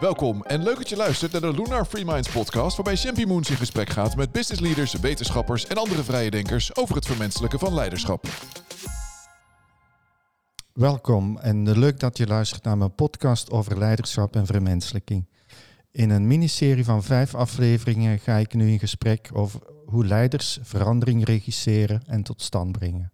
Welkom en leuk dat je luistert naar de Lunar Free Minds podcast, waarbij Champy Moons in gesprek gaat met business leaders, wetenschappers en andere vrije denkers over het vermenselijken van leiderschap. Welkom en leuk dat je luistert naar mijn podcast over leiderschap en vermenselijking. In een miniserie van vijf afleveringen ga ik nu in gesprek over hoe leiders verandering regisseren en tot stand brengen.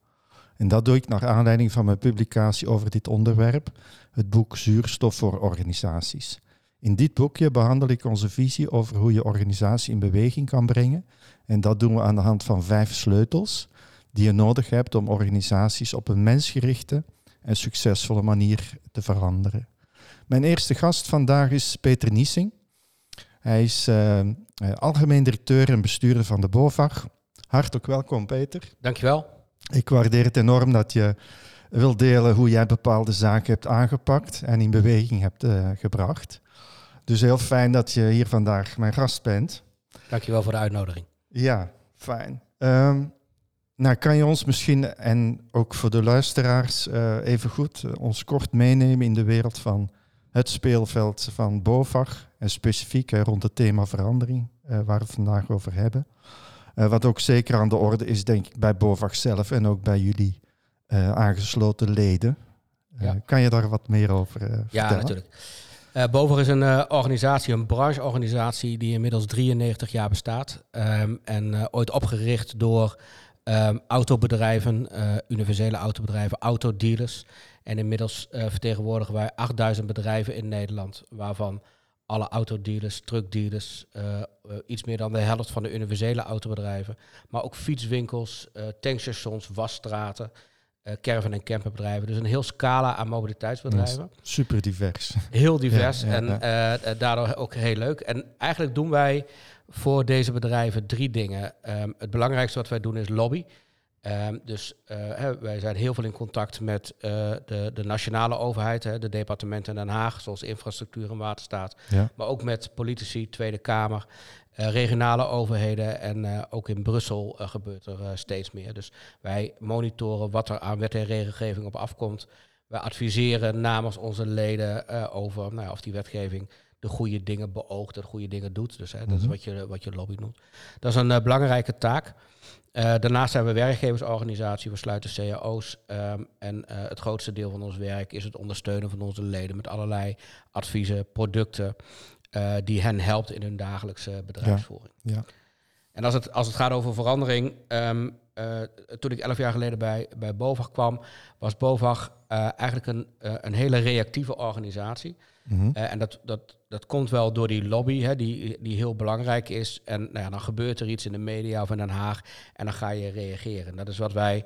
En dat doe ik naar aanleiding van mijn publicatie over dit onderwerp, het boek Zuurstof voor organisaties. In dit boekje behandel ik onze visie over hoe je organisatie in beweging kan brengen. En dat doen we aan de hand van vijf sleutels die je nodig hebt om organisaties op een mensgerichte en succesvolle manier te veranderen. Mijn eerste gast vandaag is Peter Niesing. Hij is uh, algemeen directeur en bestuurder van de BOVAG. Hartelijk welkom, Peter. Dankjewel. Ik waardeer het enorm dat je wil delen hoe jij bepaalde zaken hebt aangepakt en in beweging hebt uh, gebracht. Dus heel fijn dat je hier vandaag mijn gast bent. Dankjewel voor de uitnodiging. Ja, fijn. Um, nou, kan je ons misschien, en ook voor de luisteraars, uh, even goed uh, ons kort meenemen in de wereld van het speelveld van BOVAG en specifiek uh, rond het thema verandering, waar we het vandaag over hebben. wat ook zeker aan de orde is, denk ik, bij BOVAG zelf en ook bij jullie aangesloten leden. Ja. Kan je daar wat meer over vertellen? Ja, natuurlijk. Uh, is een uh, organisatie, een brancheorganisatie die inmiddels 93 jaar bestaat. Um, en uh, ooit opgericht door um, autobedrijven, universele autobedrijven, autodealers. En inmiddels vertegenwoordigen wij 8000 bedrijven in Nederland, waarvan alle autodealers, truckdealers, iets meer dan de helft van de universele autobedrijven, maar ook fietswinkels, tankstations, wasstraten. Uh, caravan- en camperbedrijven. Dus een heel scala aan mobiliteitsbedrijven. Super divers. Heel divers ja, ja, en ja. Uh, daardoor ook heel leuk. En eigenlijk doen wij voor deze bedrijven drie dingen. Um, het belangrijkste wat wij doen is lobby. Um, dus uh, wij zijn heel veel in contact met de, de, nationale overheid, hè, de departementen in Den Haag, zoals infrastructuur en waterstaat. Maar ook met politici, Tweede Kamer. Uh, regionale overheden en uh, ook in Brussel uh, gebeurt er steeds meer. Dus wij monitoren wat er aan wet en regelgeving op afkomt. Wij adviseren namens onze leden over nou, of die wetgeving de goede dingen beoogt, de goede dingen doet. Dus hè, mm -hmm. dat is wat je, wat je lobby noemt. Dat is een belangrijke taak. daarnaast zijn we werkgeversorganisatie, we sluiten cao's. Um, en het grootste deel van ons werk is het ondersteunen van onze leden met allerlei adviezen, producten. Uh, die hen helpt in hun dagelijkse bedrijfsvoering. Ja, ja. En als het, als het gaat over verandering, um, uh, toen ik elf jaar geleden bij, bij BOVAG kwam, was BOVAG uh, eigenlijk een, een hele reactieve organisatie. Mm -hmm. en dat, dat, dat komt wel door die lobby, hè, die, die heel belangrijk is. En nou ja, dan gebeurt er iets in de media of in Den Haag en dan ga je reageren. Dat is wat wij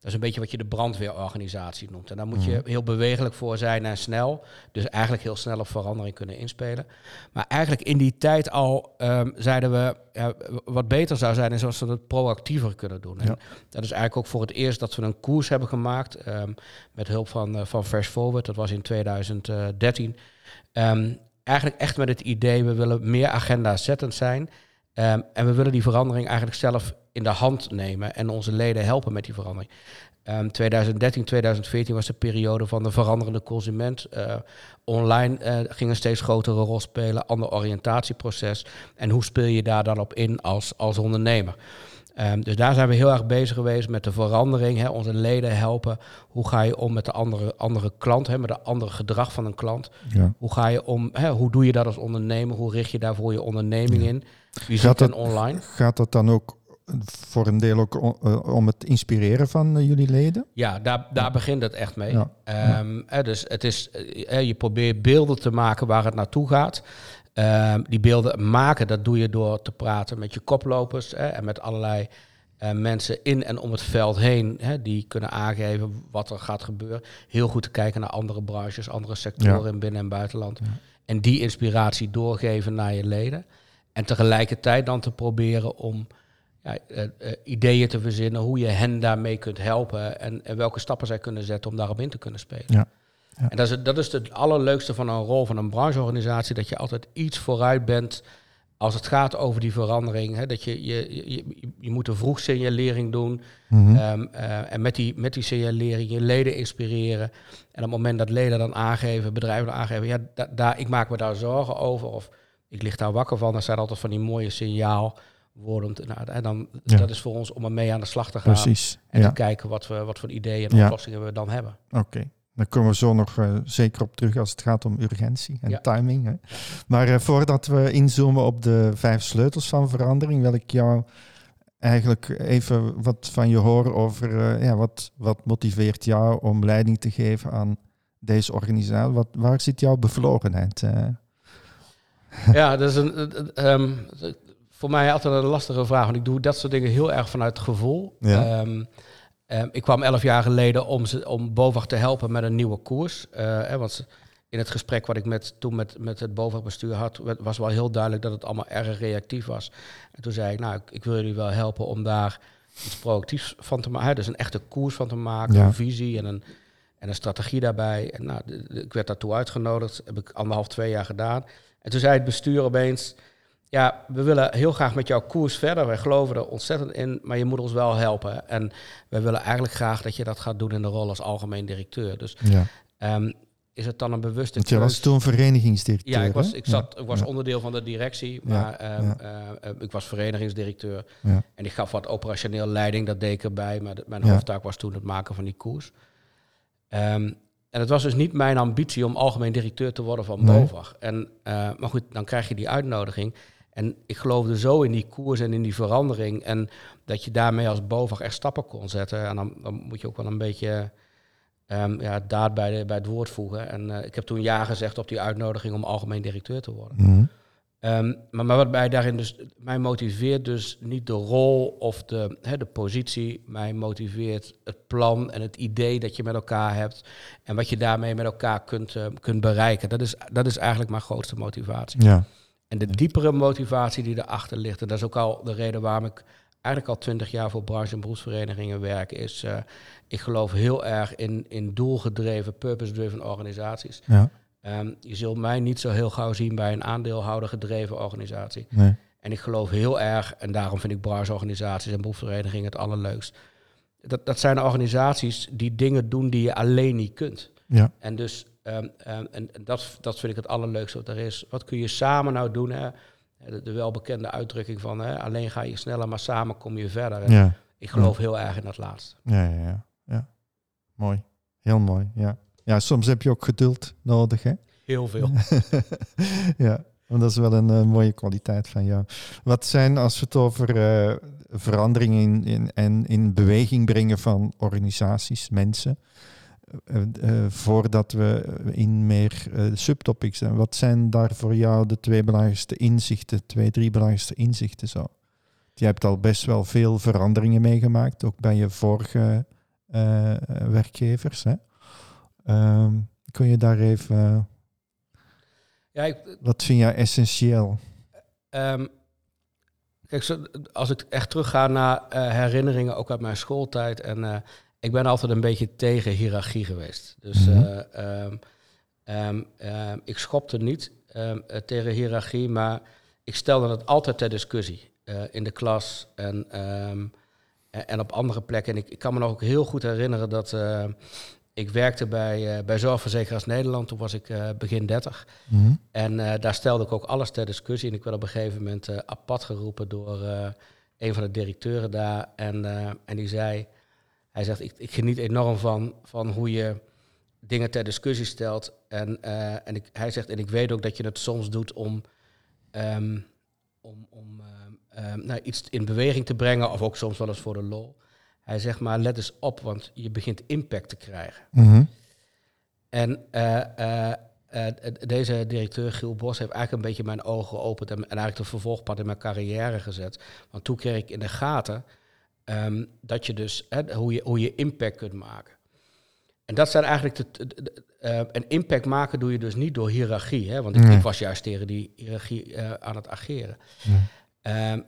dat is een beetje wat je de brandweerorganisatie noemt. En daar moet je mm. heel bewegelijk voor zijn en snel. Dus eigenlijk heel snel op verandering kunnen inspelen. Maar eigenlijk in die tijd al um, zeiden we, ja, wat beter zou zijn is als we het proactiever kunnen doen. Ja. En dat is eigenlijk ook voor het eerst dat we een koers hebben gemaakt. Um, met hulp van, uh, van Fresh Forward, dat was in 2013. Um, eigenlijk echt met het idee, we willen meer agenda zettend zijn. Um, en we willen die verandering eigenlijk zelf in de hand nemen en onze leden helpen met die verandering. Um, 2013, 2014 was de periode van de veranderende consument. Uh, online uh, ging een steeds grotere rol spelen, ander oriëntatieproces. En hoe speel je daar dan op in als, als ondernemer? Um, dus daar zijn we heel erg bezig geweest met de verandering. Hè, onze leden helpen. Hoe ga je om met de andere, andere klant, hè, met het andere gedrag van een klant? Ja. Hoe ga je om, hè, hoe doe je dat als ondernemer? Hoe richt je daarvoor je onderneming ja. in? Fysiek en online? Gaat dat dan ook voor een deel ook uh, om het inspireren van uh, jullie leden? Ja, daar, daar begint het echt mee. Ja. Um, ja. dus het is, je probeert beelden te maken waar het naartoe gaat. Um, die beelden maken, dat doe je door te praten met je koplopers hè, en met allerlei uh, mensen in en om het veld heen. Hè, die kunnen aangeven wat er gaat gebeuren. Heel goed te kijken naar andere branches, andere sectoren ja. in binnen- en buitenland. Ja. En die inspiratie doorgeven naar je leden. En tegelijkertijd dan te proberen om ja, uh, uh, ideeën te verzinnen hoe je hen daarmee kunt helpen en, en, welke stappen zij kunnen zetten om daarop in te kunnen spelen. Ja. Ja. En dat is, dat is het allerleukste van een rol van een brancheorganisatie, dat je altijd iets vooruit bent als het gaat over die verandering, hè, dat je, je, je, je moet een vroeg signalering doen. Mhm. Ehm, eh, en met die, met die signalering je leden inspireren. En op het moment dat leden dan aangeven, bedrijven dan aangeven, ja, da, daar, ik maak me daar zorgen over. Of ik lig daar wakker van. Dan zijn altijd van die mooie Nou, en dan, Ja. Dat is voor ons om ermee aan de slag te gaan. Precies. En Ja. te kijken wat, we, wat voor ideeën en Ja. oplossingen we dan hebben. Oké. Daar komen we zo nog eh, zeker op terug als het gaat om urgentie en Ja. timing. Hè. Maar eh, voordat we inzoomen op de vijf sleutels van verandering, wil ik jou eigenlijk even wat van je horen over eh, ja, wat, wat motiveert jou om leiding te geven aan deze organisatie. Wat, waar zit jouw bevlogenheid? Ja, dat is een, ehm, voor mij altijd een lastige vraag. Want ik doe dat soort dingen heel erg vanuit gevoel. Ja. Ehm, ehm, ik kwam elf jaar geleden om, ze, om BOVAG te helpen met een nieuwe koers. Eh, want in het gesprek wat ik met, toen met, met het BOVAG-bestuur had, was wel heel duidelijk dat het allemaal erg reactief was. En toen zei ik, nou, ik, ik wil jullie wel helpen om daar iets proactiefs van te maken. Dus een echte koers van te maken, Ja. een visie en een, en een strategie daarbij. En nou, ik werd daartoe uitgenodigd, heb ik anderhalf, twee jaar gedaan. En toen zei het bestuur opeens, ja, we willen heel graag met jouw koers verder. Wij geloven er ontzettend in, maar je moet ons wel helpen. En wij willen eigenlijk graag dat je dat gaat doen in de rol als algemeen directeur. Dus ja. ehm, is het dan een bewuste Want je was toen verenigingsdirecteur. Ja, ik was, ik zat, ik was ja. onderdeel van de directie, maar ehm, ja. eh, eh, ik was verenigingsdirecteur. En ik gaf wat operationeel leiding, dat deed ik erbij. Maar de- mijn hoofdtaak was toen het maken van die koers. Ehm, en het was dus niet mijn ambitie om algemeen directeur te worden van Nee. BOVAG. En, eh, maar goed, dan krijg je die uitnodiging. En ik geloofde zo in die koers en in die verandering. En dat je daarmee als BOVAG echt stappen kon zetten. En dan, dan moet je ook wel een beetje ehm, ja, daad bij, de, bij het woord voegen. En eh, ik heb toen ja gezegd op die uitnodiging om algemeen directeur te worden. Mhm. Ehm, maar, maar wat mij daarin dus, mij motiveert dus niet de rol of de, hè, de positie. Mij motiveert het plan en het idee dat je met elkaar hebt. En wat je daarmee met elkaar kunt, eh, kunt bereiken. Dat is, dat is eigenlijk mijn grootste motivatie. Ja. En de diepere motivatie die erachter ligt, en dat is ook al de reden waarom ik eigenlijk al twintig jaar voor branche- en beroepsverenigingen werk, is uh, ik geloof heel erg in, in doelgedreven, purpose-driven organisaties. Ja. Um, je zult mij niet zo heel gauw zien bij een aandeelhouder gedreven organisatie. Nee. En ik geloof heel erg, en daarom vind ik brancheorganisaties en beroepsverenigingen het allerleukst. Dat, dat zijn organisaties die dingen doen die je alleen niet kunt. Ja. En dus um, um, en dat, dat vind ik het allerleukste wat er is. Wat kun je samen nou doen? Hè? De, de welbekende uitdrukking van hè, alleen ga je sneller, maar samen kom je verder. En Ja. Ik geloof heel erg in dat laatste. Ja, ja, ja, ja. Mooi. Heel mooi, ja. Ja, soms heb je ook geduld nodig, hè? Heel veel. ja, want dat is wel een uh, mooie kwaliteit van jou. Wat zijn, als we het over uh, veranderingen in, in, en in beweging brengen van organisaties, mensen, voordat we in meer subtopics zijn, wat zijn daar voor jou de twee belangrijkste inzichten, twee, drie belangrijkste inzichten zo? Je hebt al best wel veel veranderingen meegemaakt, ook bij je vorige uh, werkgevers. Hè? Um, kun je daar even. Ja, ik, wat vind jij essentieel? Um, kijk, als ik echt terugga naar uh, herinneringen, ook uit mijn schooltijd. En ik ben altijd een beetje tegen hiërarchie geweest. Dus mm -hmm. uh, um, um, ik schopte niet tegen hiërarchie, maar ik stelde het altijd ter discussie. Uh, in de klas en, en op andere plekken. En ik, ik, kan me nog ook heel goed herinneren dat ik werkte bij, uh, bij Zorgverzekeraars Nederland. Toen was ik begin 30. Mhm. Mm -hmm. En daar stelde ik ook alles ter discussie. En ik werd op een gegeven moment apart geroepen door een van de directeuren daar. En, en die zei, hij zegt, ik, ik geniet enorm van, van hoe je dingen ter discussie stelt. En, en ik, hij zegt, en ik weet ook dat je het soms doet om... Um, om, om uh, uh, nou, iets in beweging te brengen, of ook soms wel eens voor de lol. Hij zegt maar, let eens op, want je begint impact te krijgen. Mm -hmm. En uh, deze directeur, Giel Bos, heeft eigenlijk een beetje mijn ogen geopend en, en eigenlijk de vervolgpad in mijn carrière gezet. Want toen kreeg ik in de gaten um, dat je dus, hoe, je, hoe je impact kunt maken. En dat zijn eigenlijk de, de, de uh, en impact maken doe je dus niet door hiërarchie, hè? want ik, Nee. ik was juist tegen die hiërarchie uh, aan het ageren. Nee. Um,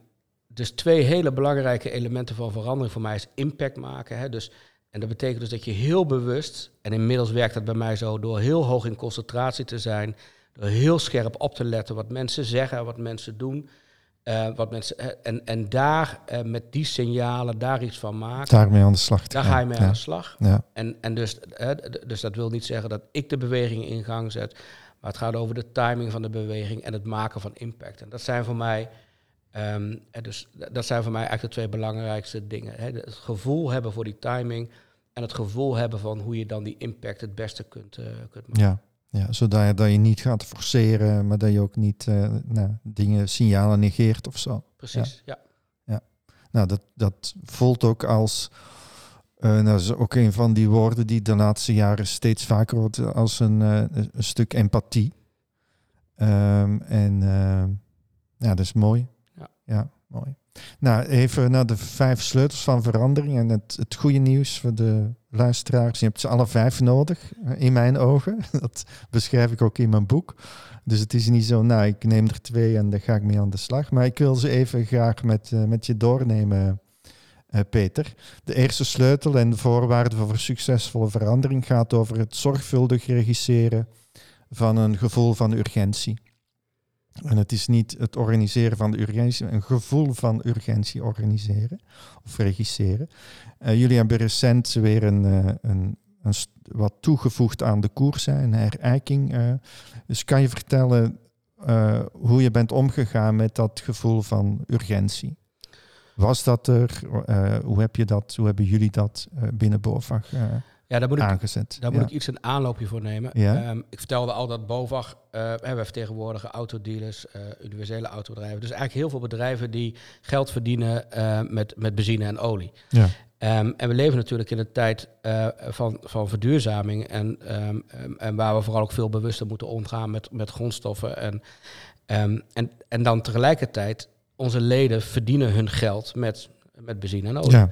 dus twee hele belangrijke elementen van verandering voor mij is impact maken. Hè? Dus, en dat betekent dus dat je heel bewust, en inmiddels werkt dat bij mij zo, door heel hoog in concentratie te zijn, Door heel scherp op te letten wat mensen zeggen, wat mensen doen. Uh, wat mensen, en, en daar uh, met die signalen daar iets van maken. Daarmee aan de slag. Daar ga je mee aan de slag. Ja. En, en dus, uh, dus dat wil niet zeggen dat ik de beweging in gang zet. Maar het gaat over de timing van de beweging en het maken van impact. En dat zijn voor mij, um, dus, dat zijn voor mij eigenlijk de twee belangrijkste dingen. Hè. Het gevoel hebben voor die timing en het gevoel hebben van hoe je dan die impact het beste kunt, kunt maken. Ja. Ja, zodat je, dat je niet gaat forceren, maar dat je ook niet uh, nou, dingen, signalen negeert of zo. Precies, ja. ja. Nou, dat, dat voelt ook als, uh, nou, dat is ook een van die woorden die de laatste jaren steeds vaker wordt, als een, uh, een stuk empathie. Um, en ja, dat is mooi. Ja, ja mooi. Nou, even naar de vijf sleutels van verandering. En het, het goede nieuws voor de luisteraars. Je hebt ze alle vijf nodig, eh, in mijn ogen. Dat beschrijf ik ook in mijn boek. Dus het is niet zo, nou, ik neem er twee en dan ga ik mee aan de slag. Maar ik wil ze even graag met, uh, met je doornemen, uh, Peter. De eerste sleutel en de voorwaarde voor succesvolle verandering gaat over het zorgvuldig regisseren van een gevoel van urgentie. En het is niet het organiseren van de urgentie, een gevoel van urgentie organiseren of regisseren. Uh, jullie hebben recent weer een, uh, een, een wat toegevoegd aan de koers, hè, een herijking. Uh, dus kan je vertellen hoe je bent omgegaan met dat gevoel van urgentie? Was dat er? hoe, heb je dat, hoe hebben jullie dat binnen BOVAG ja, daar moet ik, aangezet. Daar moet ik iets een aanloopje voor nemen. Ja. Um, ik vertelde al dat BOVAG, uh, we vertegenwoordigen autodealers, uh, universele autobedrijven. Dus eigenlijk heel veel bedrijven die geld verdienen uh, met, met benzine en olie. Ja. Um, en we leven natuurlijk in een tijd van, van verduurzaming en, um, en waar we vooral ook veel bewuster moeten omgaan met, met grondstoffen. En, en, en dan tegelijkertijd, onze leden verdienen hun geld met, met benzine en olie. Ja.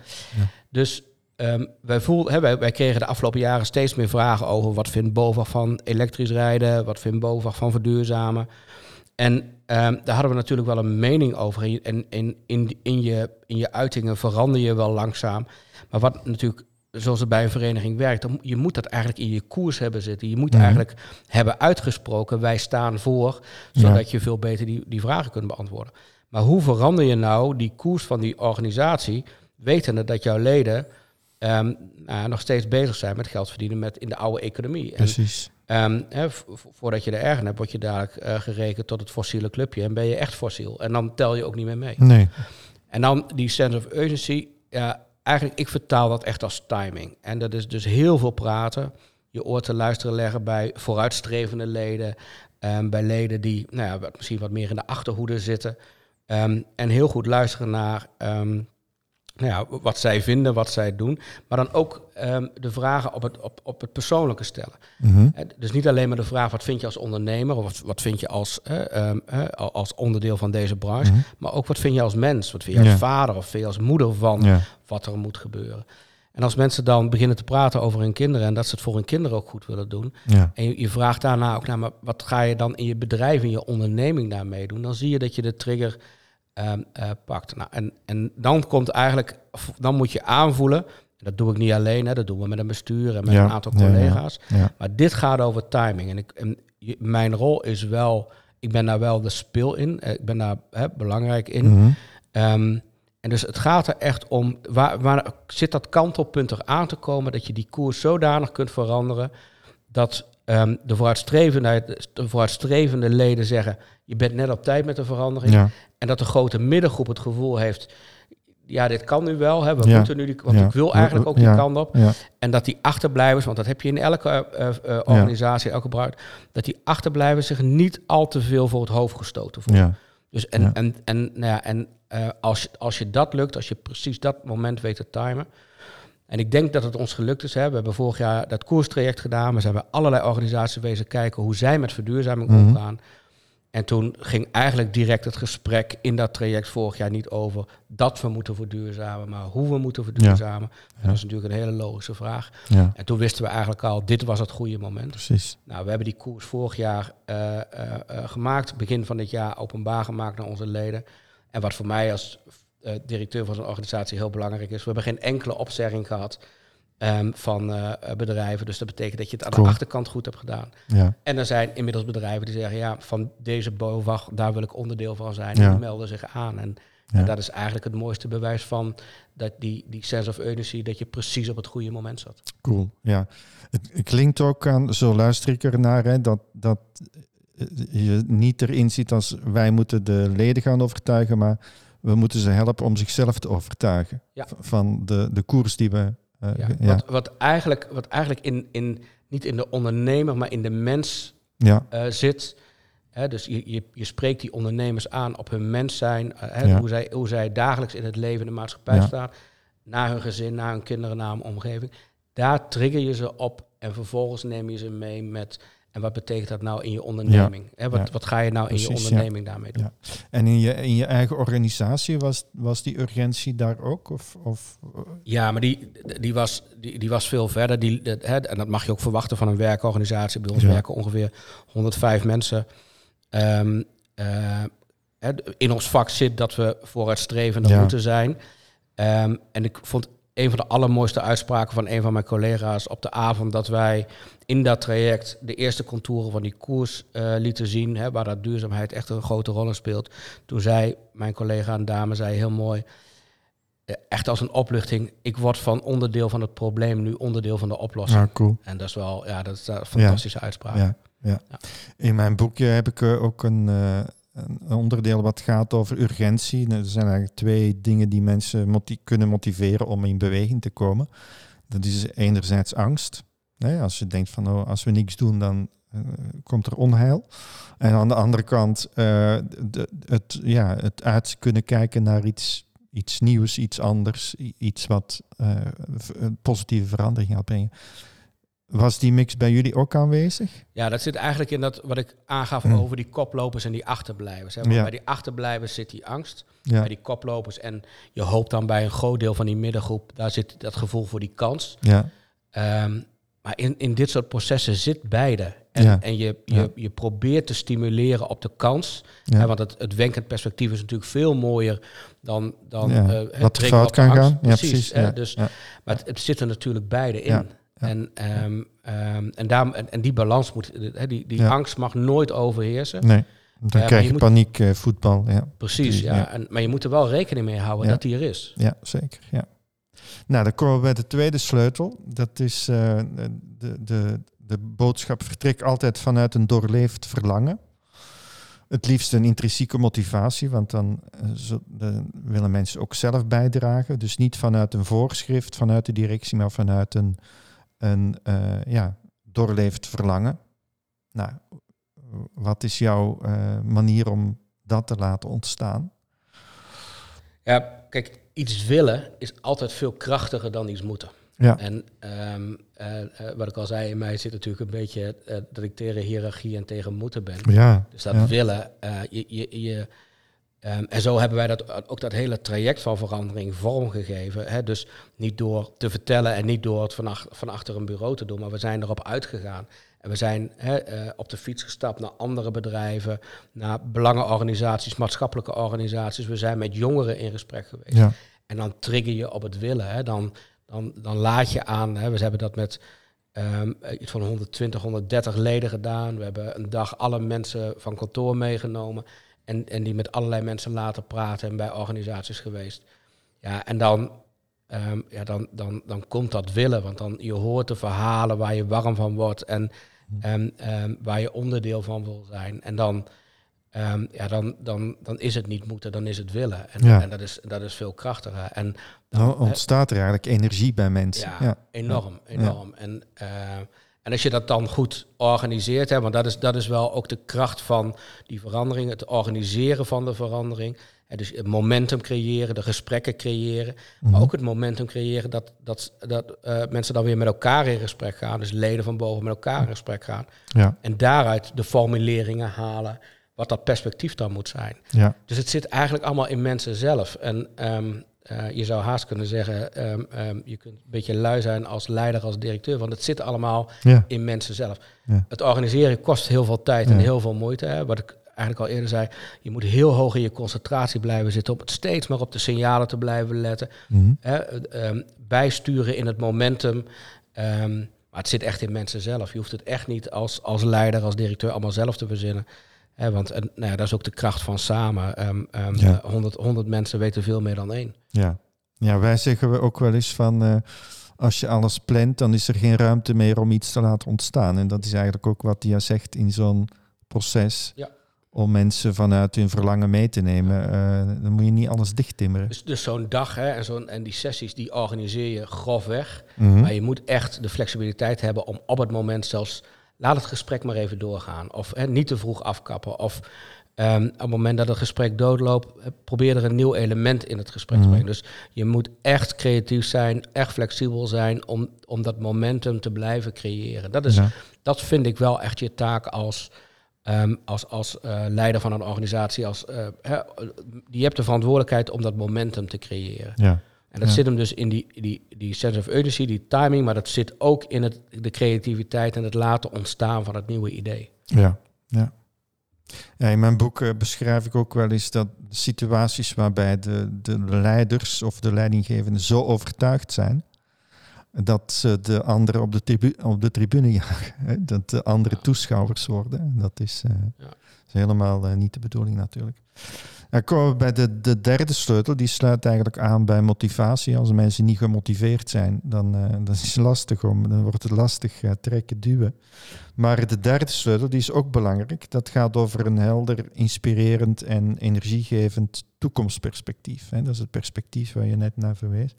Dus Um, wij, voel, hè, wij, wij, kregen de afgelopen jaren steeds meer vragen over wat vindt BOVAG van elektrisch rijden, wat vindt BOVAG van verduurzamen. En um, daar hadden we natuurlijk wel een mening over. En in, in, in, je, in je uitingen verander je wel langzaam. Maar wat natuurlijk, zoals het bij een vereniging werkt, dan, je moet dat eigenlijk in je koers hebben zitten. Je moet eigenlijk hebben uitgesproken, wij staan voor, zodat je veel beter die, die vragen kunt beantwoorden. Maar hoe verander je nou die koers van die organisatie, wetende dat jouw leden um, nou, nog steeds bezig zijn met geld verdienen met in de oude economie. Precies. En, um, voordat je er ergens hebt, word je dadelijk uh, gerekend tot het fossiele clubje en ben je echt fossiel. En dan tel je ook niet meer mee. Nee. En dan die sense of urgency, eigenlijk, ik vertaal dat echt als timing. En dat is dus heel veel praten, je oor te luisteren leggen bij vooruitstrevende leden, um, bij leden die nou ja, misschien wat meer in de achterhoede zitten. Um, en heel goed luisteren naar um, nou ja, wat zij vinden, wat zij doen. Maar dan ook um, de vragen op het, op, op het persoonlijke stellen. Mm -hmm. Dus niet alleen maar de vraag wat vind je als ondernemer of wat, wat vind je als, uh, um, uh, als onderdeel van deze branche. Mm -hmm. Maar ook wat vind je als mens, wat vind je als ja. vader of vind je als moeder van ja. wat er moet gebeuren. En als mensen dan beginnen te praten over hun kinderen en dat ze het voor hun kinderen ook goed willen doen. Ja. En je, je, vraagt daarna ook naar, maar wat ga je dan in je bedrijf, in je onderneming daarmee doen? Dan zie je dat je de trigger pakt. Nou, en, en dan komt eigenlijk, dan moet je aanvoelen. Dat doe ik niet alleen, hè, dat doen we met een bestuur en met ja, een aantal collega's. Ja, ja, maar dit gaat over timing. En, ik, en mijn rol is wel, ik ben daar wel de spil in. Ik ben daar hè, belangrijk in. Mm -hmm. um, en dus het gaat er echt om, waar, waar zit dat kantelpunt er aan te komen dat je die koers zodanig kunt veranderen dat um, de, vooruitstrevende, de vooruitstrevende leden zeggen, je bent net op tijd met de verandering. Ja. En dat de grote middengroep het gevoel heeft, ja, dit kan nu wel, hè, we ja. moeten nu, die, want ik wil eigenlijk ook die kant op. En dat die achterblijvers, want dat heb je in elke uh, uh, organisatie, elke bruid, dat die achterblijvers zich niet al te veel voor het hoofd gestoten voelen. Dus en, en, en, nou ja, en uh, als, als je dat lukt, als je precies dat moment weet te timen. En ik denk dat het ons gelukt is. Hè. We hebben vorig jaar dat koerstraject gedaan. We zijn bij allerlei organisaties wezen kijken hoe zij met verduurzaming mm -hmm. omgaan. En toen ging eigenlijk direct het gesprek in dat traject vorig jaar niet over dat we moeten verduurzamen, maar hoe we moeten verduurzamen. Ja. Dat is natuurlijk een hele logische vraag. Ja. En toen wisten we eigenlijk al, dit was het goede moment. Precies. Nou, we hebben die koers vorig jaar uh, uh, uh, gemaakt, begin van dit jaar openbaar gemaakt naar onze leden. En wat voor mij als directeur van zo'n organisatie heel belangrijk is, we hebben geen enkele opzegging gehad. Ehm, van eh, bedrijven. Dus dat betekent dat je het aan Cool. de achterkant goed hebt gedaan. Ja, En er zijn inmiddels bedrijven die zeggen, ja, van deze BOVAG, daar wil ik onderdeel van zijn. Ja. En die melden zich aan. En Ja. dat is eigenlijk het mooiste bewijs van dat die, die sense of urgency, dat je precies op het goede moment zat. cool. Ja. Het, klinkt ook aan, zo luister ik ernaar, hè, dat, dat eh, je niet erin ziet als wij moeten de leden gaan overtuigen, maar we moeten ze helpen om zichzelf te overtuigen Ja. van de, de koers die we. Eh, Ja. Wat, wat eigenlijk, wat eigenlijk in, in, niet in de ondernemer, maar in de mens ja, eh, zit. Hè, dus je, je, je spreekt die ondernemers aan op hun mens zijn, eh, hè, hoe, zij, hoe zij dagelijks in het leven in de maatschappij staan, naar hun gezin, naar hun kinderen, naar hun omgeving. Daar trigger je ze op en vervolgens neem je ze mee met. En wat betekent dat nou in je onderneming? Wat, Ja. wat ga je nou in je ja. onderneming daarmee doen? Ja. En in je, in je eigen organisatie was, was die urgentie daar ook? Of, of, eh, Ja, maar die, die, was, die, die was veel verder. Die, dat, hè, en dat mag je ook verwachten van een werkorganisatie. Bij ons werken ongeveer 105 mensen. Ehm, eh, in ons vak zit dat we vooruitstrevender Ja. moeten zijn. Ehm, en ik vond een van de allermooiste uitspraken van een van mijn collega's op de avond dat wij in dat traject de eerste contouren van die koers eh, lieten zien, hè, waar dat duurzaamheid echt een grote rol in speelt. Toen zei mijn collega een dame, zei heel mooi, eh, echt als een opluchting, ik word van onderdeel van het probleem nu onderdeel van de oplossing. ah, cool. En dat is wel, ja, dat is een fantastische uitspraak. Ja, ja. In mijn boekje heb ik eh, ook een, een onderdeel wat gaat over urgentie. Nou, Er zijn eigenlijk twee dingen die mensen kunnen motiveren om in beweging te komen. Dat is enerzijds angst. Als je denkt van oh, als we niks doen, dan eh, komt er onheil. En aan de andere kant eh, de, het, ja, het uit kunnen kijken naar iets, iets nieuws, iets anders, iets wat v- een positieve verandering gaat brengen. Was die mix bij jullie ook aanwezig? Ja, dat zit eigenlijk in dat wat ik aangaf Hmm. over die koplopers en die achterblijvers. Hè. Want Ja. Bij die achterblijvers zit die angst, Ja, bij die koplopers. En je hoopt dan bij een groot deel van die middengroep, daar zit dat gevoel voor die kans. ja, Ehm, maar in, in dit soort processen zit beide. En, Ja. en je, je, Ja. je probeert te stimuleren op de kans. ja. Hè, want het, het wenkend perspectief is natuurlijk veel mooier dan, dan het wat fout kan angst. gaan. Ja, precies. hè. Dus. Maar het, het zit er natuurlijk beide in. Ja. En, ehm, ehm, en, daarom, en, en die balans moet, die, die Ja. angst mag nooit overheersen. Nee, dan maar krijg je je moet- paniek eh, voetbal. Ja. Precies, Die- ja. En, maar je moet er wel rekening mee houden dat die er is. ja, zeker. Ja. Nou, dan komen we bij de tweede sleutel. Dat is eh, de, de, de boodschap vertrek altijd vanuit een doorleefd verlangen. Het liefst een intrinsieke motivatie, want dan eh, willen mensen ook zelf bijdragen. Dus niet vanuit een voorschrift, vanuit de directie, maar vanuit een, een eh, ja, doorleefd verlangen. Nou, wat is jouw eh, manier om dat te laten ontstaan? Ja, kijk, iets willen is altijd veel krachtiger dan iets moeten. Ja, En ehm, eh, wat ik al zei, in mij zit natuurlijk een beetje dat ik tegen hiërarchie en tegen moeten ben. ja, Dus dat ja. willen, je, je, je, ehm, en zo hebben wij dat, ook dat hele traject van verandering vormgegeven. Hè? Dus niet door te vertellen en niet door het van, ach- van achter een bureau te doen, maar we zijn erop uitgegaan. En we zijn hè, eh, op de fiets gestapt naar andere bedrijven, naar belangenorganisaties, maatschappelijke organisaties. We zijn met jongeren in gesprek geweest. ja, En dan trigger je op het willen. Hè? Dan, dan, dan laat je aan. Hè? We hebben dat met ehm, iets van 120, 130 leden gedaan. We hebben een dag alle mensen van kantoor meegenomen. En, en die met allerlei mensen laten praten en bij organisaties geweest. Ja, en dan, ehm, ja, dan, dan, dan komt dat willen. Want dan je hoort de verhalen waar je warm van wordt. En, ehm, waar je onderdeel van wil zijn. En dan, ehm, ja, dan, dan, dan is het niet moeten, dan is het willen. En, Ja. en dat, is, dat is veel krachtiger. En dan ontstaat er eigenlijk energie bij mensen. ja, Ja, enorm, enorm. En, en als je dat dan goed organiseert, hè, want dat is, dat is wel ook de kracht van die verandering, het organiseren van de verandering. Hè, dus het momentum creëren, de gesprekken creëren, Mhm. maar ook het momentum creëren dat, dat, dat eh, mensen dan weer met elkaar in gesprek gaan, dus leden van boven met elkaar in gesprek gaan. ja, En daaruit de formuleringen halen, wat dat perspectief dan moet zijn. ja, Dus het zit eigenlijk allemaal in mensen zelf. En ehm, eh, je zou haast kunnen zeggen, ehm, ehm, je kunt een beetje lui zijn als leider, als directeur, want het zit allemaal ja, in mensen zelf. Ja. Het organiseren kost heel veel tijd en heel veel moeite. Hè. Wat ik eigenlijk al eerder zei, je moet heel hoog in je concentratie blijven zitten, op het steeds maar op de signalen te blijven letten, Mhm. hè, ehm, bijsturen in het momentum. Maar het zit echt in mensen zelf. Je hoeft het echt niet als, als leider, als directeur allemaal zelf te verzinnen. Want en, nou ja, dat is ook de kracht van samen. Ja. eh, 100, 100 mensen weten veel meer dan één. Ja. ja, wij zeggen we ook wel eens van eh, als je alles plant, dan is er geen ruimte meer om iets te laten ontstaan. En dat is eigenlijk ook wat Dia zegt in zo'n proces. Ja. Om mensen vanuit hun verlangen mee te nemen. Eh, dan moet je niet alles dichttimmeren. Dus, dus zo'n dag hè, en, zo'n, en die sessies, die organiseer je grofweg. Mhm. Maar je moet echt de flexibiliteit hebben om op het moment zelfs... laat het gesprek maar even doorgaan. Of hè, niet te vroeg afkappen. Of ehm, op het moment dat het gesprek doodloopt... eh, probeer er een nieuw element in het gesprek Mhm. te brengen. Dus je moet echt creatief zijn, echt flexibel zijn... om, om dat momentum te blijven creëren. Dat, is, Ja. dat vind ik wel echt je taak als... ehm, als, als eh, leider van een organisatie, als, eh, je hebt de verantwoordelijkheid om dat momentum te creëren. Ja. En dat Ja. zit hem dus in die, die, die sense of urgency, die timing, maar dat zit ook in het, de creativiteit en het laten ontstaan van het nieuwe idee. Ja, ja. ja in mijn boek eh, beschrijf ik ook wel eens dat situaties waarbij de, de leiders of de leidinggevenden zo overtuigd zijn dat ze de anderen op de, tribu op de tribune jagen. Hè? Dat de andere Ja. toeschouwers worden. Dat is, eh, Ja. is helemaal eh, niet de bedoeling natuurlijk. Dan komen we bij de, de derde sleutel. Die sluit eigenlijk aan bij motivatie. Als mensen niet gemotiveerd zijn, dan, eh, dan is het lastig om, dan wordt het lastig eh, trekken, duwen. Maar de derde sleutel, die is ook belangrijk. Dat gaat over een helder, inspirerend en energiegevend toekomstperspectief. Hè. Dat is het perspectief waar je net naar verwees.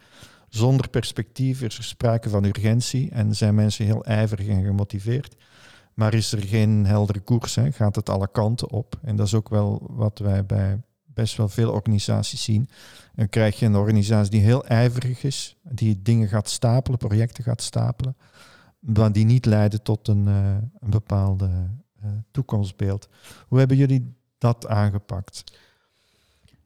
Zonder perspectief is er sprake van urgentie en zijn mensen heel ijverig en gemotiveerd. Maar is er geen heldere koers, hè, gaat het alle kanten op. En dat is ook wel wat wij bij best wel veel organisaties zien. Dan krijg je een organisatie die heel ijverig is, die dingen gaat stapelen, projecten gaat stapelen, maar die niet leiden tot een, eh, een bepaalde eh, toekomstbeeld. Hoe hebben jullie dat aangepakt?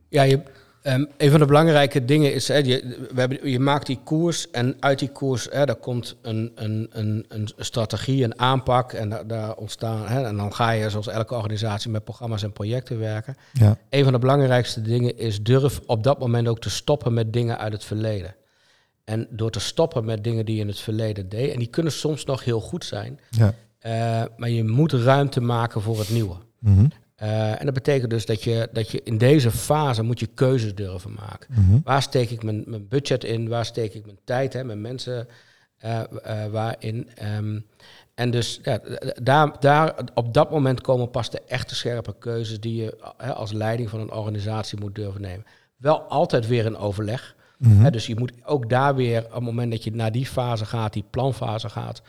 Ja, je, ehm, een van de belangrijke dingen is, hè, je, we hebben, je maakt die koers en uit die koers, hè, daar komt een, een, een, een strategie, een aanpak en daar, daar ontstaan, hè, en dan ga je zoals elke organisatie met programma's en projecten werken. Ja, Een van de belangrijkste dingen is durf op dat moment ook te stoppen met dingen uit het verleden. En door te stoppen met dingen die je in het verleden deed, en die kunnen soms nog heel goed zijn, ja. eh, maar je moet ruimte maken voor het nieuwe. Mhm, Eh, en dat betekent dus dat je, dat je in deze fase moet je keuzes durven maken. mhm. Waar steek ik mijn, mijn budget in? Waar steek ik mijn tijd, hè, mijn mensen eh, waarin? Ehm, en dus ja, daar, daar, op dat moment komen pas de echte scherpe keuzes die je hè, als leiding van een organisatie moet durven nemen. Wel altijd weer een overleg. Mhm. Hè, dus je moet ook daar weer, op het moment dat je naar die fase gaat, die planfase gaat,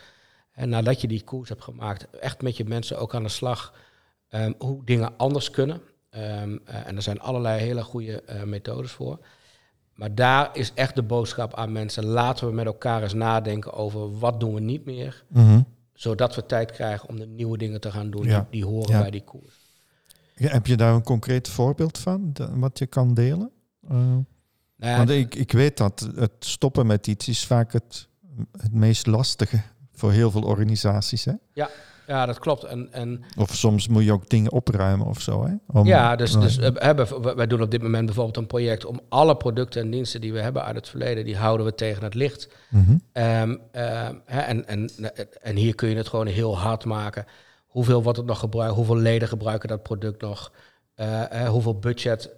en nadat je die koers hebt gemaakt, echt met je mensen ook aan de slag ehm, hoe dingen anders kunnen. Ehm, eh, en er zijn allerlei hele goede eh, methodes voor. Maar daar is echt de boodschap aan mensen. Laten we met elkaar eens nadenken over wat doen we niet meer. Mhm. Zodat we tijd krijgen om de nieuwe dingen te gaan doen Ja. die, die horen Ja. bij die koers. Ja, Heb je daar een concreet voorbeeld van, wat je kan delen? Eh, Nou ja, want ik, ik weet dat het stoppen met iets is vaak het, het meest lastige voor heel veel organisaties. Hè? ja, dat klopt. En, en Of soms moet je ook dingen opruimen of zo. Hè? Om- ja, dus, eh, dus eh, hebben, wij doen op dit moment bijvoorbeeld een project om alle producten en diensten die we hebben uit het verleden, die houden we tegen het licht. ehm, hè, en, en, en hier kun je het gewoon heel hard maken. Hoeveel wordt het nog gebruikt? Hoeveel leden gebruiken dat product nog? Eh, eh, hoeveel budget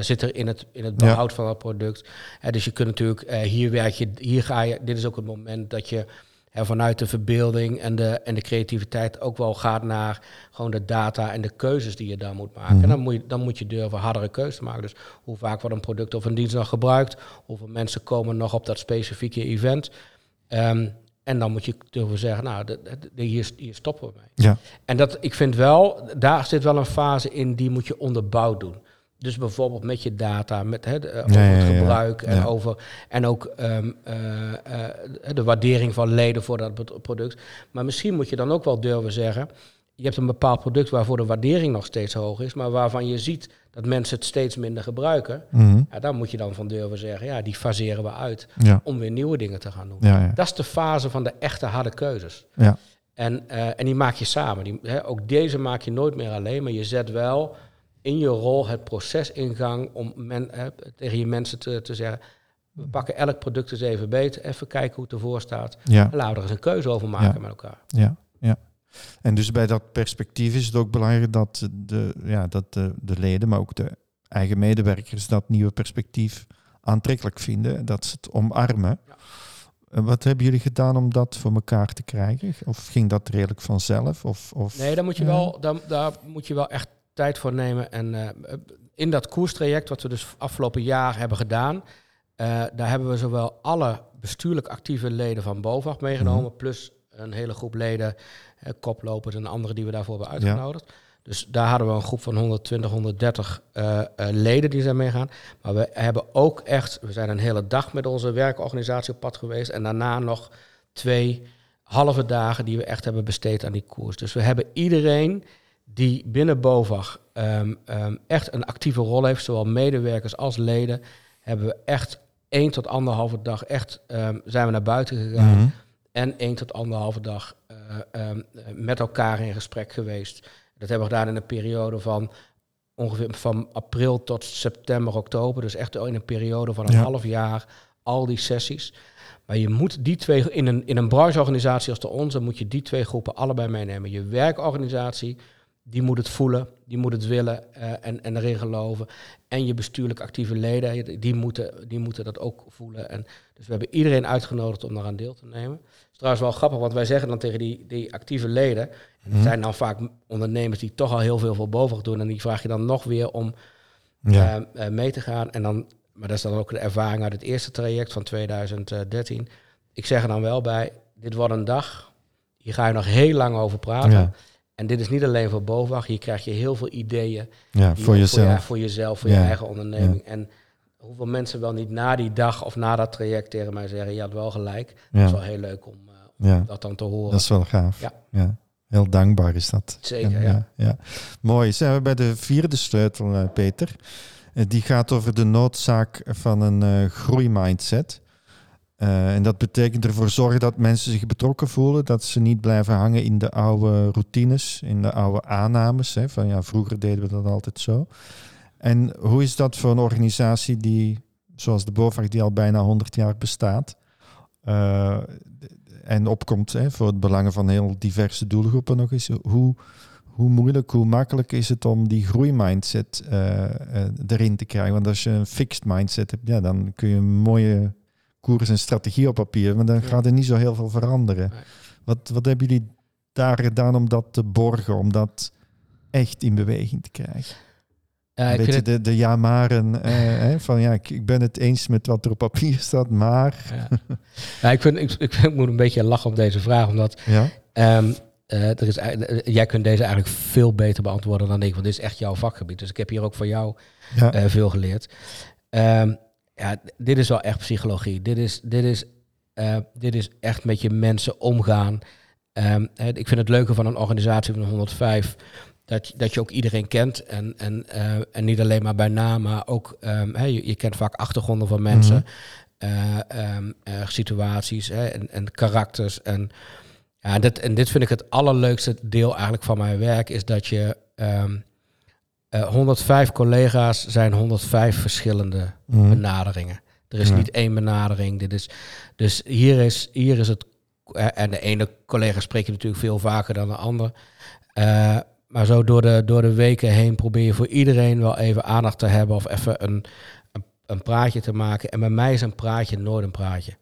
zit er in het, in het Ja. behoud van dat product? Dus je kunt natuurlijk, hier werk je, hier ga je, dit is ook het moment dat je hè, vanuit de verbeelding en de, en de creativiteit ook wel gaat naar gewoon de data en de keuzes die je daar moet maken. Mhm. En dan moet, je, dan moet je durven hardere keuzes maken. Dus hoe vaak wordt een product of een dienst nog gebruikt? Hoeveel mensen komen nog op dat specifieke event? Ehm, en dan moet je durven zeggen, nou, de, de- de- hier, hier stoppen we mee. Ja. En dat, ik vind wel, daar zit wel een fase in die moet je onderbouwd doen. Dus bijvoorbeeld met je data, met hè, de, eh, over het ja, ja. gebruik en, Ja. over, en ook ehm, eh, eh, de waardering van leden voor dat pro- product. Maar misschien moet je dan ook wel durven zeggen, je hebt een bepaald product waarvoor de waardering nog steeds hoog is, maar waarvan je ziet dat mensen het steeds minder gebruiken. Mhm. Ja, daar moet je dan van durven zeggen, ja, die faseren we uit om weer nieuwe dingen te gaan doen. Dat is de fase van de echte harde keuzes. Ja. En, en die maak je samen. Die, hè, ook deze maak je nooit meer alleen, maar je zet wel in je rol het proces in gang om men, hè, tegen je mensen te, te zeggen, we pakken elk product eens even beter, even kijken hoe het ervoor staat. Ja, En laten we er eens een keuze over maken Ja. met elkaar. ja, ja. En dus bij dat perspectief is het ook belangrijk dat de, ja, dat de, de leden, maar ook de eigen medewerkers, dat nieuwe perspectief aantrekkelijk vinden, dat ze het omarmen. Ja. Wat hebben jullie gedaan om dat voor elkaar te krijgen? Of ging dat redelijk vanzelf? Of, of, Nee, daar moet je, Ja. wel, daar, daar moet je wel echt tijd voor nemen. En eh, in dat koerstraject, wat we dus afgelopen jaar hebben gedaan, eh, daar hebben we zowel alle bestuurlijk actieve leden van BOVAG meegenomen, Mhm. plus een hele groep leden, eh, koplopers en anderen die we daarvoor hebben uitgenodigd. Dus daar hadden we een groep van 120, 130 eh, eh, leden die zijn meegaan. Maar we hebben ook echt, we zijn een hele dag met onze werkorganisatie op pad geweest. En daarna nog twee halve dagen die we echt hebben besteed aan die koers. Dus we hebben iedereen die binnen BOVAG ehm, ehm, echt een actieve rol heeft, zowel medewerkers als leden, hebben we echt één tot anderhalve dag echt ehm, zijn we naar buiten gegaan. Mhm. En één tot anderhalve dag eh, met elkaar in gesprek geweest. Dat hebben we gedaan in een periode van ongeveer van april tot september, oktober. Dus echt in een periode van een Ja. half jaar, al die sessies. Maar je moet die twee, in een, in een brancheorganisatie als de onze, moet je die twee groepen allebei meenemen. Je werkorganisatie, die moet het voelen, die moet het willen eh, en, en erin geloven. En je bestuurlijk actieve leden, die moeten, die moeten dat ook voelen. En dus we hebben iedereen uitgenodigd om daaraan deel te nemen. Het is trouwens wel grappig, want wij zeggen dan tegen die, die actieve leden, en Mhm. het zijn dan vaak ondernemers die toch al heel veel voor boven doen, en die vraag je dan nog weer om Ja. eh, eh, mee te gaan. En dan, maar dat is dan ook de ervaring uit het eerste traject van 2013. Ik zeg er dan wel bij, dit wordt een dag, hier ga je nog heel lang over praten. Ja. En dit is niet alleen voor BOVAG, hier krijg je heel veel ideeën. ja, voor jezelf. je, voor jezelf, voor Ja. je eigen onderneming. En hoeveel mensen wel niet na die dag of na dat traject tegen mij zeggen, je had wel gelijk. Dat is wel heel leuk om, eh, om dat dan te horen. Dat is wel gaaf. Ja. Heel dankbaar is dat. Zeker, En, ja. ja. Mooi. Zijn we bij de vierde sleutel, eh, Peter. Eh, die gaat over de noodzaak van een eh, groeimindset. Eh, en dat betekent ervoor zorgen dat mensen zich betrokken voelen, dat ze niet blijven hangen in de oude routines, in de oude aannames. Hè, van ja, vroeger deden we dat altijd zo. En hoe is dat voor een organisatie die, zoals de BOVAG, die al bijna 100 jaar bestaat, eh, en opkomt hè, voor het belangen van heel diverse doelgroepen nog eens. Hoe, hoe moeilijk, hoe makkelijk is het om die groeimindset eh, erin te krijgen? Want als je een fixed mindset hebt, ja, dan kun je een mooie koers en strategie op papier, maar dan gaat er niet zo heel veel veranderen. Wat, wat hebben jullie daar gedaan om dat te borgen, om dat echt in beweging te krijgen? Vind het, de, de ja-maren, eh, van ja, ik, ik ben het eens met wat er op papier staat, maar... ja. Ja, ik, vind, ik, ik, ik moet een beetje lachen op deze vraag, omdat Ja, Ehm, eh, er is, eh, jij kunt deze eigenlijk veel beter beantwoorden dan ik, want dit is echt jouw vakgebied. Dus ik heb hier ook van jou ja, veel geleerd. Ehm, ja, dit is wel echt psychologie. Dit is, dit is, eh, dit is echt met je mensen omgaan. Ehm, ik vind het leuke van een organisatie van 105 dat, je- dat je ook iedereen kent. En, en, eh, en niet alleen maar bij naam, maar ook ehm, je, je kent vaak achtergronden van mensen, Mhm. eh, ehm, eh, situaties hè, en, en karakters. En, ja, dit, en dit vind ik het allerleukste deel eigenlijk van mijn werk, is dat je eh, 105 collega's zijn 105 verschillende Mhm. benaderingen. Er is Ja. niet één benadering. Dit is, dus hier is, hier is het. eh, En de ene collega spreek je natuurlijk veel vaker dan de ander. Eh, maar zo door de, door de weken heen probeer je voor iedereen wel even aandacht te hebben of even een, een, een praatje te maken. En bij mij is een praatje nooit een praatje.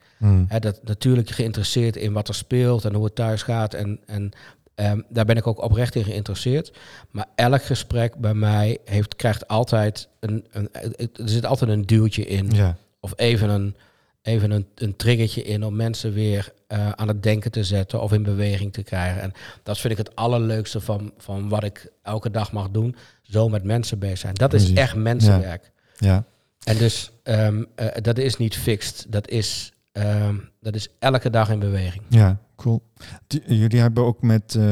Hè, dat natuurlijk geïnteresseerd in wat er speelt en hoe het thuis gaat. En, en ehm, daar ben ik ook oprecht in geïnteresseerd. Maar elk gesprek bij mij heeft, krijgt altijd een, een. Er zit altijd een duwtje in. ja. Of even een, even een, een triggertje in om mensen weer eh, aan het denken te zetten of in beweging te krijgen. En dat vind ik het allerleukste van, van wat ik elke dag mag doen. Zo met mensen bezig zijn. Dat is echt mensenwerk. ja. En dus ehm, eh, dat is niet fixed. Dat is, ehm, dat is elke dag in beweging. Ja, cool. Jullie hebben ook met eh,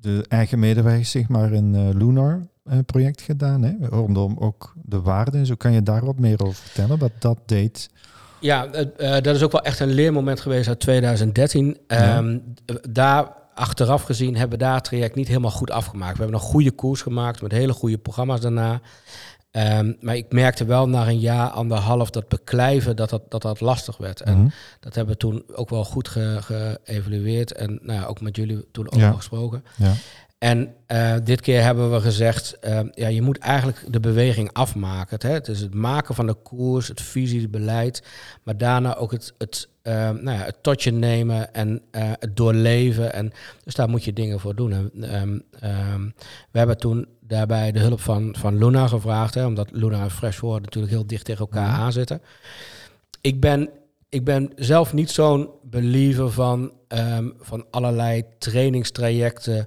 de eigen medewerkers zeg maar een eh, Lunar eh, project gedaan, hè? rondom ook de waarden. Zo kan je daar wat meer over vertellen, wat dat deed. Ja, dat is ook wel echt een leermoment geweest uit 2013. Ja. Ehm, Daar achteraf gezien hebben we daar het traject niet helemaal goed afgemaakt. We hebben een goede koers gemaakt met hele goede programma's daarna. Ehm, maar ik merkte wel na een jaar, anderhalf, dat beklijven, dat dat, dat, dat lastig werd. En Mhm. dat hebben we toen ook wel goed ge- geëvalueerd. En nou, ja, ook met jullie toen Ja. over gesproken. Ja. En eh, dit keer hebben we gezegd, eh, ja, je moet eigenlijk de beweging afmaken. Het, hè? het is het maken van de koers, het visie, het beleid. Maar daarna ook het, het, eh, nou ja, het totje nemen en eh, het doorleven. En, dus daar moet je dingen voor doen. En, ehm, ehm, we hebben toen daarbij de hulp van, van Luna gevraagd. Hè, omdat Luna en Freshwater natuurlijk heel dicht tegen elkaar Mhm. aanzitten. Ik ben, ik ben zelf niet zo'n believer van, ehm, van allerlei trainingstrajecten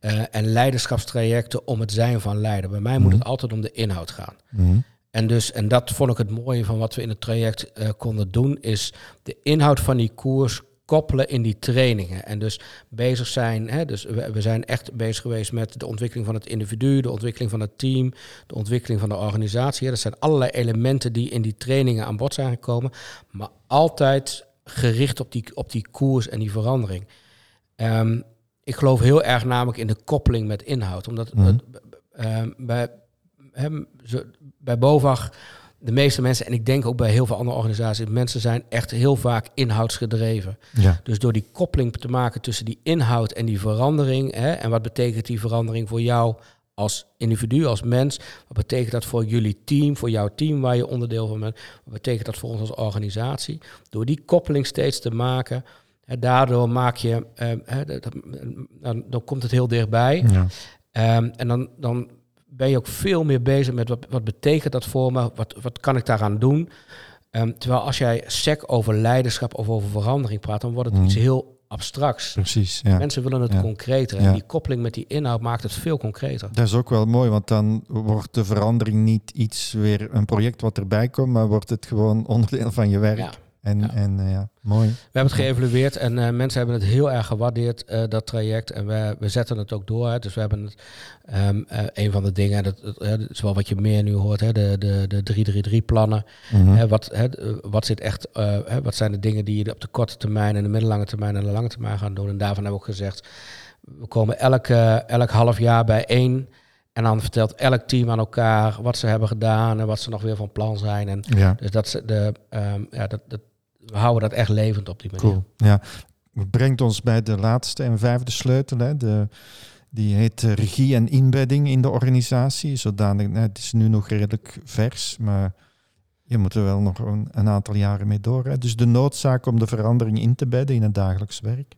eh, en leiderschapstrajecten om het zijn van leider. Bij mij moet Mhm. het altijd om de inhoud gaan. Mhm. En, dus, en dat vond ik het mooie van wat we in het traject eh, konden doen, is de inhoud van die koers koppelen in die trainingen. En dus bezig zijn, hè, dus we, we zijn echt bezig geweest met de ontwikkeling van het individu, de ontwikkeling van het team, de ontwikkeling van de organisatie. Ja, dat zijn allerlei elementen die in die trainingen aan bod zijn gekomen, maar altijd gericht op die, op die koers en die verandering. Ehm, ik geloof heel erg namelijk in de koppeling met inhoud, omdat Mhm. het, ehm, bij, hem, bij BOVAG, de meeste mensen, en ik denk ook bij heel veel andere organisaties, mensen zijn echt heel vaak inhoudsgedreven. Ja. Dus door die koppeling te maken tussen die inhoud en die verandering, hè, en wat betekent die verandering voor jou als individu, als mens, wat betekent dat voor jullie team, voor jouw team waar je onderdeel van bent, wat betekent dat voor ons als organisatie? Door die koppeling steeds te maken, hè, daardoor maak je, eh, hè, dat- dat- dan, dan komt het heel dichtbij. Ja. Ehm, en dan, dan ben je ook veel meer bezig met wat, wat betekent dat voor me, wat, wat kan ik daaraan doen. Ehm, terwijl als jij sec over leiderschap of over verandering praat, dan wordt het Mhm. iets heel abstracts. Precies, ja. Mensen willen het Ja. concreter. En Ja. die koppeling met die inhoud maakt het veel concreter. Dat is ook wel mooi, want dan wordt de verandering niet iets weer een project wat erbij komt, maar wordt het gewoon onderdeel van je werk. En, Ja. en eh, ja, mooi. We hebben het geëvalueerd en eh, mensen hebben het heel erg gewaardeerd, eh, dat traject. En we, we zetten het ook door. Hè. Dus we hebben het, ehm, eh, een van de dingen, dat, dat, is wel wat je meer nu hoort, hè, de, de, de 333-plannen. Mhm. Hè, wat, hè, wat, zit echt, hè, wat zijn de dingen die je op de korte termijn en de middellange termijn en de lange termijn gaan doen? En daarvan hebben we ook gezegd, we komen elk, eh, elk half jaar bijeen. En dan vertelt elk team aan elkaar wat ze hebben gedaan en wat ze nog weer van plan zijn. En Ja, dus dat, ze de, ehm, ja, dat, dat, we houden dat echt levend op die manier. cool. Ja. Het brengt ons bij de laatste en vijfde sleutel. Hè. De, die heet eh, regie en inbedding in de organisatie. Zodanig, nou, het is nu nog redelijk vers, maar je moet er wel nog een, een aantal jaren mee door. Hè. Dus de noodzaak om de verandering in te bedden in het dagelijks werk.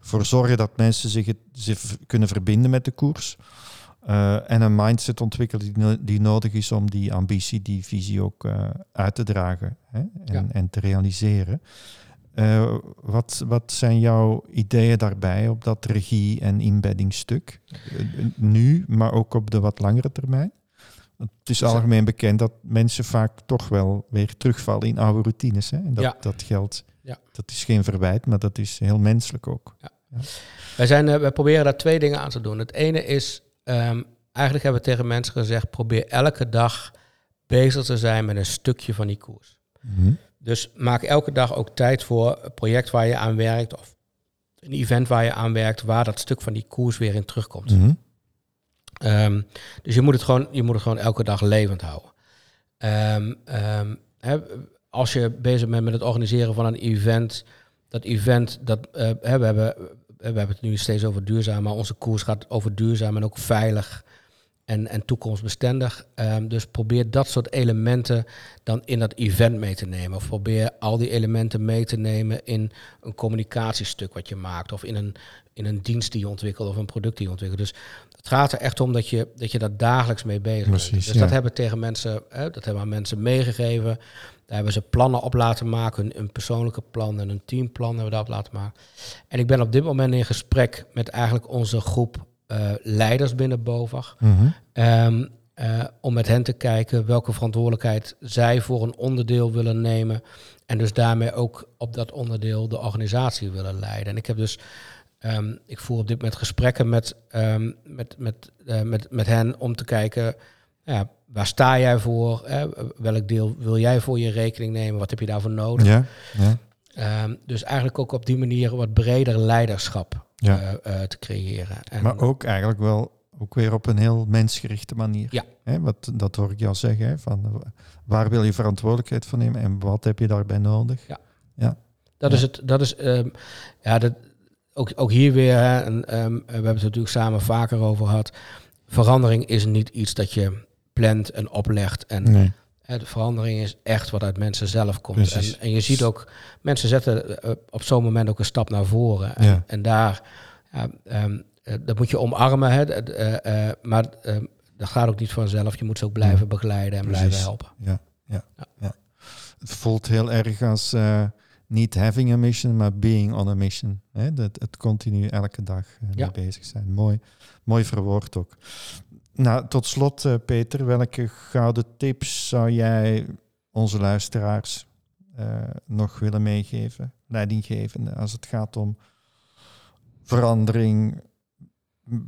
Voor zorgen dat mensen zich, het, zich kunnen verbinden met de koers. Eh, en een mindset ontwikkelen die, die nodig is om die ambitie, die visie ook eh, uit te dragen hè, en, Ja. en te realiseren. Eh, wat, wat zijn jouw ideeën daarbij op dat regie- en inbeddingstuk? Nu, maar ook op de wat langere termijn? Het is algemeen bekend dat mensen vaak toch wel weer terugvallen in oude routines. Hè? En dat, Ja. dat geldt. Ja. Dat is geen verwijt, maar dat is heel menselijk ook. Wij, zijn, eh, wij proberen daar twee dingen aan te doen. Het ene is, ehm, eigenlijk hebben we tegen mensen gezegd, probeer elke dag bezig te zijn met een stukje van die koers. Mhm. Dus maak elke dag ook tijd voor een project waar je aan werkt of een event waar je aan werkt, waar dat stuk van die koers weer in terugkomt. Mhm. Ehm, dus je moet, het gewoon, je moet het gewoon elke dag levend houden. Ehm, als je bezig bent met het organiseren van een event, dat event, dat, eh, we, hebben, we hebben het nu steeds over duurzaam, maar onze koers gaat over duurzaam en ook veilig en, en toekomstbestendig. Ehm, dus probeer dat soort elementen dan in dat event mee te nemen. Of probeer al die elementen mee te nemen in een communicatiestuk wat je maakt. Of in een, in een dienst die je ontwikkelt of een product die je ontwikkelt. Dus het gaat er echt om dat je, dat je daar dagelijks mee bezig bent. Dus ja. dat hebben we tegen mensen, hè, dat hebben we aan mensen meegegeven. Daar hebben ze plannen op laten maken, een, persoonlijke plan en een teamplan hebben we dat op laten maken. En ik ben op dit moment in gesprek met eigenlijk onze groep eh, leiders binnen BOVAG. Mhm. Ehm, eh, om met hen te kijken welke verantwoordelijkheid zij voor een onderdeel willen nemen. En dus daarmee ook op dat onderdeel de organisatie willen leiden. En ik heb dus, ehm, ik voer op dit moment gesprekken met, ehm, met, met, eh, met, met hen om te kijken, ja, waar sta jij voor? Hè? Welk deel wil jij voor je rekening nemen? Wat heb je daarvoor nodig? Ja, ja, Ehm, dus eigenlijk ook op die manier wat breder leiderschap. Ja. eh, eh, te creëren. En, Maar ook eigenlijk wel ook weer op een heel mensgerichte manier. Ja. Hè, wat, dat hoor ik jou zeggen. Hè, van, waar wil je verantwoordelijkheid voor nemen en wat heb je daarbij nodig? Ja. Ja. Dat is het. Dat is, ja, dat, ook, ook hier weer, hè, en, ehm, we hebben het natuurlijk samen vaker over gehad. Verandering is niet iets dat je plant en oplegt. En Nee. hè, de verandering is echt wat uit mensen zelf komt. En, en je ziet ook, mensen zetten eh, op zo'n moment ook een stap naar voren. En, Ja. en daar, ja, ehm, eh, dat moet je omarmen. Hè, eh, maar ehm, dat gaat ook niet vanzelf. Je moet ze ook blijven begeleiden en blijven helpen. Ja, ja, Ja. ja. Het voelt heel erg als niet having a mission, maar being on a mission. Hè? Dat, het continu elke dag eh, mee Ja. bezig zijn. Mooi, mooi verwoord ook. Nou, tot slot, eh, Peter, welke gouden tips zou jij onze luisteraars eh, nog willen meegeven, leiding geven, als het gaat om verandering,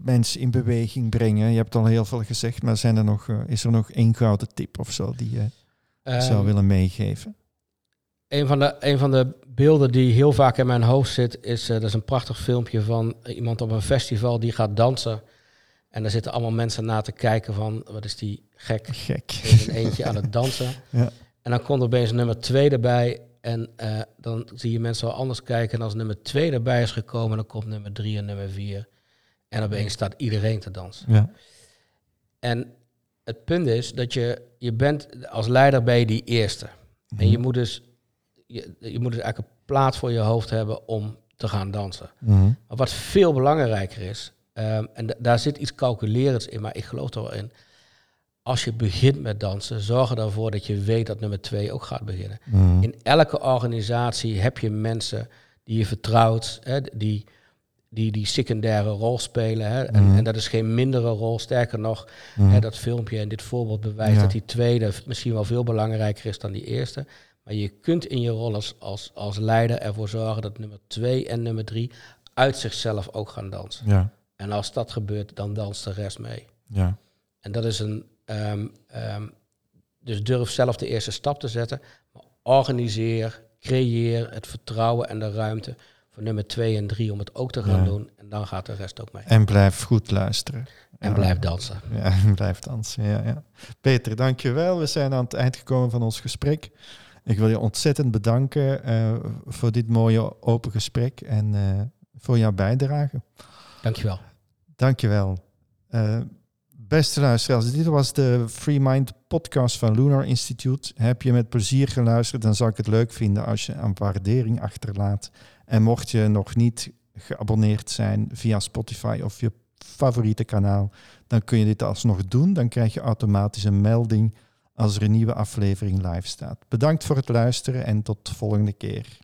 mensen in beweging brengen? Je hebt al heel veel gezegd, maar zijn er nog, is er nog één gouden tip of zo die je zou Ehm, willen meegeven? Een van, de, een van de beelden die heel vaak in mijn hoofd zit, is, eh, dat is een prachtig filmpje van iemand op een festival die gaat dansen. En daar zitten allemaal mensen naar te kijken van, wat is die gek Gek. in zijn eentje aan het dansen. Ja. En dan komt er opeens nummer twee erbij. En eh, dan zie je mensen wel anders kijken. En als nummer twee erbij is gekomen, dan komt nummer drie en nummer vier. En opeens staat iedereen te dansen. Ja. En het punt is dat je, je bent als leider bij die eerste. En je moet dus, je, je moet dus eigenlijk een plaat voor je hoofd hebben om te gaan dansen. Mhm. Maar wat veel belangrijker is, ehm, en da- daar zit iets calculerends in, maar ik geloof er wel in. Als je begint met dansen, zorg er ervoor dat je weet dat nummer twee ook gaat beginnen. Mhm. In elke organisatie heb je mensen die je vertrouwt, hè, die, die die secundaire rol spelen. Hè, en, Mhm. en dat is geen mindere rol. Sterker nog, hè, dat filmpje en dit voorbeeld bewijst Ja. dat die tweede misschien wel veel belangrijker is dan die eerste. Maar je kunt in je rol als, als, als leider ervoor zorgen dat nummer twee en nummer drie uit zichzelf ook gaan dansen. Ja, En als dat gebeurt, dan danst de rest mee. ja, En dat is een. ehm, ehm, dus durf zelf de eerste stap te zetten. Maar organiseer, creëer het vertrouwen en de ruimte voor nummer twee en drie om het ook te gaan Ja. doen. En dan gaat de rest ook mee. en blijf goed luisteren. En Ja. blijf dansen. Ja, en blijf dansen. Ja, ja. Peter, dankjewel. We zijn aan het eind gekomen van ons gesprek. Ik wil je ontzettend bedanken eh, voor dit mooie open gesprek en eh, voor jouw bijdrage. Dankjewel. Dankjewel. Eh beste luisteraars, dit was de Free Mind podcast van Lunar Institute. Heb je met plezier geluisterd, dan zou ik het leuk vinden als je een waardering achterlaat. En mocht je nog niet geabonneerd zijn via Spotify of je favoriete kanaal, dan kun je dit alsnog doen. Dan krijg je automatisch een melding als er een nieuwe aflevering live staat. Bedankt voor het luisteren en tot de volgende keer.